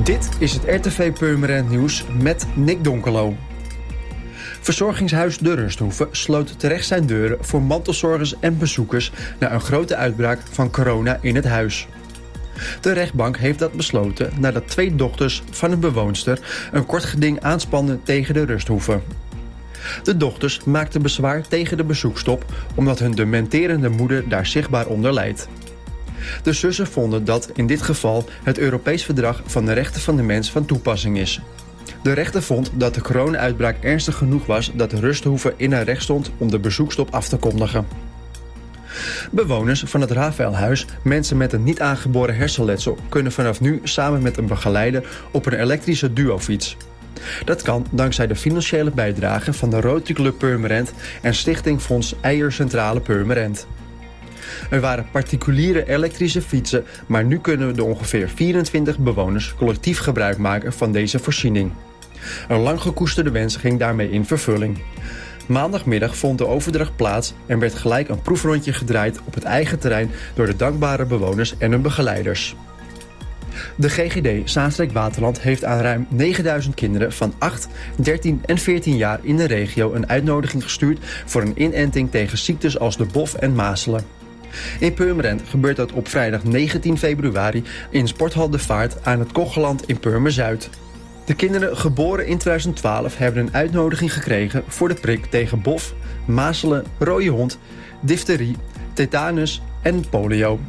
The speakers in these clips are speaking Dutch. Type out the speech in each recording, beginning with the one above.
Dit is het RTV Purmerend Nieuws met Nick Donkelo. Verzorgingshuis De Rusthoeve sloot terecht zijn deuren voor mantelzorgers en bezoekers na een grote uitbraak van corona in het huis. De rechtbank heeft dat besloten nadat twee dochters van een bewoonster een kort geding aanspannen tegen de rusthoeve. De dochters maakten bezwaar tegen de bezoekstop omdat hun dementerende moeder daar zichtbaar onder lijdt. De zussen vonden dat in dit geval het Europees Verdrag van de Rechten van de Mens van toepassing is. De rechter vond dat de corona-uitbraak ernstig genoeg was dat de rusthoeve in haar recht stond om de bezoekstop af te kondigen. Bewoners van het Rafaelhuis, mensen met een niet aangeboren hersenletsel, kunnen vanaf nu samen met een begeleider op een elektrische duofiets. Dat kan dankzij de financiële bijdrage van de Rotary Club Purmerend en Stichting Fonds Eier Centrale Purmerend. Er waren particuliere elektrische fietsen, maar nu kunnen de ongeveer 24 bewoners collectief gebruik maken van deze voorziening. Een lang gekoesterde wens ging daarmee in vervulling. Maandagmiddag vond de overdracht plaats en werd gelijk een proefrondje gedraaid op het eigen terrein door de dankbare bewoners en hun begeleiders. De GGD Zaanstreek Waterland heeft aan ruim 9000 kinderen van 8, 13 en 14 jaar in de regio een uitnodiging gestuurd voor een inenting tegen ziektes als de bof en mazelen. In Purmerend gebeurt dat op vrijdag 19 februari in Sporthal de Vaart aan het Kocheland in Purmer-Zuid. De kinderen geboren in 2012 hebben een uitnodiging gekregen voor de prik tegen bof, mazelen, rode hond, difterie, tetanus en polio.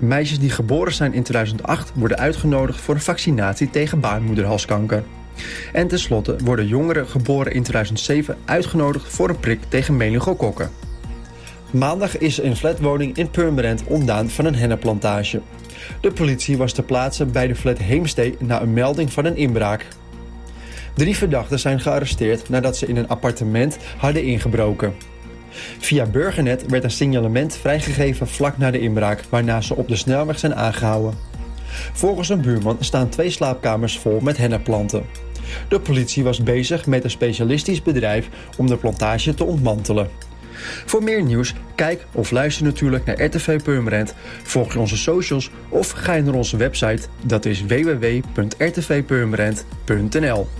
Meisjes die geboren zijn in 2008 worden uitgenodigd voor een vaccinatie tegen baarmoederhalskanker. En tenslotte worden jongeren geboren in 2007 uitgenodigd voor een prik tegen meningokokken. Maandag is een flatwoning in Purmerend ontdaan van een hennenplantage. De politie was ter plaatse bij de flat Heemstee na een melding van een inbraak. Drie verdachten zijn gearresteerd nadat ze in een appartement hadden ingebroken. Via Burgernet werd een signalement vrijgegeven vlak na de inbraak, waarna ze op de snelweg zijn aangehouden. Volgens een buurman staan twee slaapkamers vol met hennenplanten. De politie was bezig met een specialistisch bedrijf om de plantage te ontmantelen. Voor meer nieuws, kijk of luister natuurlijk naar RTV Purmerend. Volg onze socials of ga naar onze website. Dat is www.rtvpurmerend.nl